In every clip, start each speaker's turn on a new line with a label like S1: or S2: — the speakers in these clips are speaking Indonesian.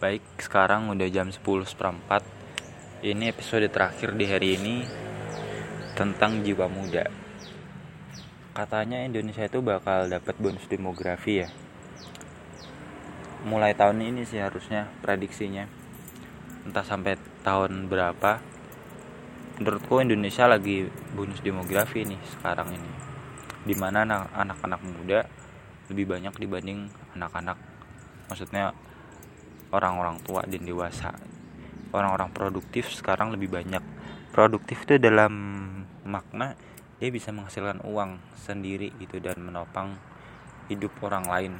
S1: Baik, sekarang udah jam 10 seperempat. Ini episode terakhir di hari ini Tentang jiwa muda. Katanya Indonesia itu bakal dapat bonus demografi ya. Mulai tahun ini sih harusnya prediksinya. Entah sampai tahun berapa. Menurutku Indonesia lagi bonus demografi nih sekarang ini. Di mana anak-anak muda lebih banyak dibanding anak-anak Maksudnya orang-orang tua dan dewasa. Orang-orang produktif sekarang lebih banyak. Produktif itu dalam makna dia bisa menghasilkan uang sendiri gitu dan menopang hidup orang lain.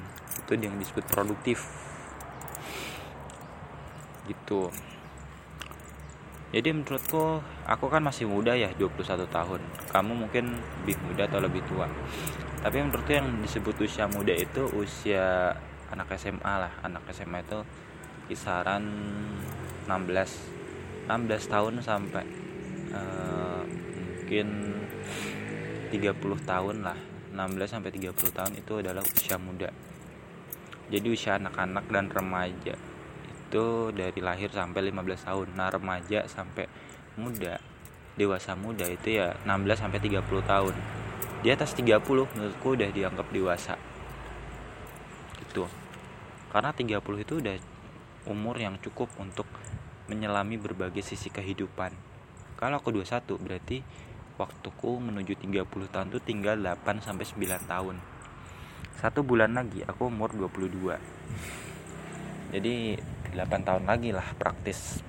S1: Itu yang disebut produktif. Gitu. Jadi menurutku aku kan masih muda ya 21 tahun. Kamu mungkin lebih muda atau lebih tua. Tapi menurutku yang disebut usia muda itu usia anak SMA lah. Anak SMA itu kisaran 16 16 tahun sampai uh, mungkin 30 tahun lah. 16 sampai 30 tahun itu adalah usia muda. Jadi usia anak-anak dan remaja itu dari lahir sampai 15 tahun. Nah remaja sampai muda dewasa muda itu ya 16 sampai 30 tahun. Di atas 30 menurutku udah dianggap dewasa. Gitu. Karena 30 itu udah umur yang cukup untuk menyelami berbagai sisi kehidupan. Kalau aku 21 berarti waktuku menuju 30 tahun itu tinggal 8 sampai 9 tahun. Satu bulan lagi aku umur 22. Jadi 8 tahun lagi lah praktis.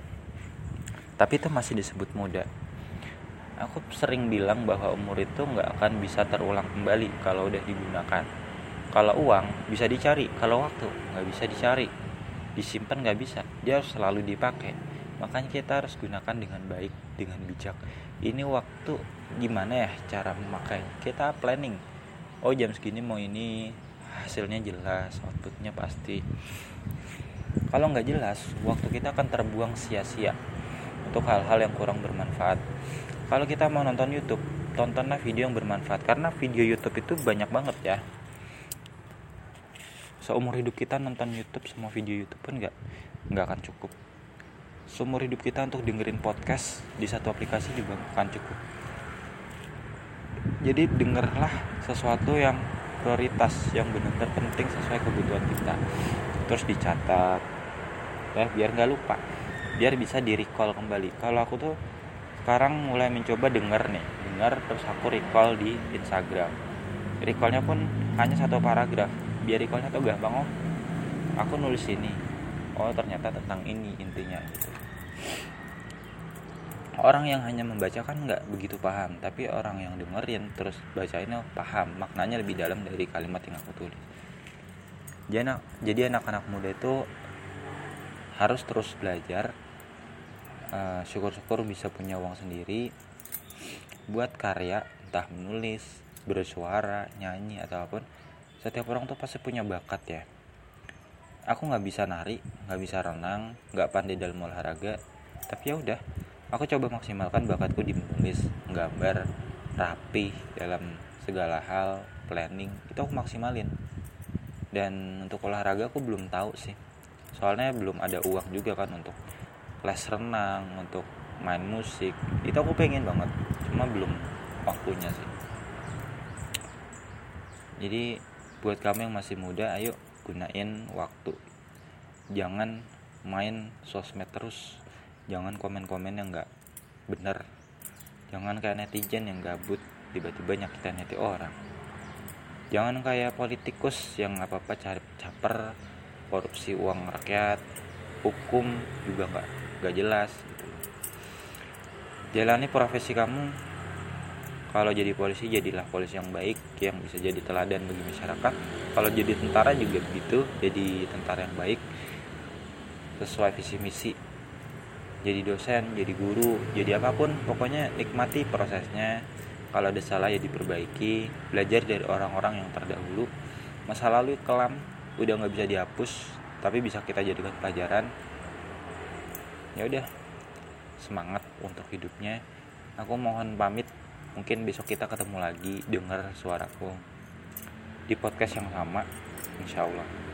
S1: Tapi itu masih disebut muda. Aku sering bilang bahwa umur itu nggak akan bisa terulang kembali kalau udah digunakan. Kalau uang bisa dicari, kalau waktu nggak bisa dicari disimpan nggak bisa. Dia harus selalu dipakai. Makanya kita harus gunakan dengan baik dengan bijak. Ini waktu gimana ya cara memakai? Kita planning. Oh jam segini mau ini hasilnya jelas outputnya pasti. Kalau nggak jelas waktu kita akan terbuang sia-sia untuk hal-hal yang kurang bermanfaat. Kalau kita mau nonton YouTube tontonlah video yang bermanfaat. Karena video YouTube itu banyak banget ya seumur hidup kita nonton YouTube semua video YouTube pun nggak nggak akan cukup. Seumur hidup kita untuk dengerin podcast di satu aplikasi juga akan cukup. Jadi dengarlah sesuatu yang prioritas yang benar-benar penting sesuai kebutuhan kita. Terus dicatat ya biar nggak lupa. Biar bisa di recall kembali. Kalau aku tuh sekarang mulai mencoba denger nih dengar terus aku recall di Instagram. Recallnya pun hanya satu paragraf biar recallnya tuh gampang oh aku nulis ini. Oh ternyata tentang ini intinya gitu. Orang yang hanya membaca kan nggak begitu paham tapi orang yang dengerin terus bacainnya paham maknanya lebih dalam dari kalimat yang aku tulis. Jadi jadi anak-anak muda itu harus terus belajar uh, syukur-syukur bisa punya uang sendiri buat karya entah menulis bersuara nyanyi ataupun setiap orang tuh pasti punya bakat ya. Aku nggak bisa nari nggak bisa renang nggak pandai dalam olahraga. Tapi ya udah aku coba maksimalkan bakatku di menulis gambar rapi dalam segala hal planning itu aku maksimalin. Dan untuk olahraga aku belum tahu sih. Soalnya belum ada uang juga kan untuk les renang untuk main musik. Itu aku pengen banget cuma belum waktunya sih. Jadi buat kamu yang masih muda ayo gunain waktu. Jangan main sosmed terus. Jangan komen-komen yang nggak bener. Jangan kayak netizen yang gabut tiba-tiba nyakitin hati orang. Jangan kayak politikus yang apa apa cari caper korupsi uang rakyat hukum juga nggak nggak jelas gitu. Jalani profesi kamu kalau jadi polisi jadilah polisi yang baik yang bisa jadi teladan bagi masyarakat. Kalau jadi tentara juga begitu jadi tentara yang baik. Sesuai visi misi. Jadi dosen jadi guru jadi apa pun pokoknya nikmati prosesnya. Kalau ada salah ya diperbaiki. Belajar dari orang-orang yang terdahulu. Masa lalu kelam udah nggak bisa dihapus tapi bisa kita jadikan pelajaran. Ya udah semangat untuk hidupnya. Aku mohon pamit mungkin besok kita ketemu lagi dengar suaraku di podcast yang sama insya Allah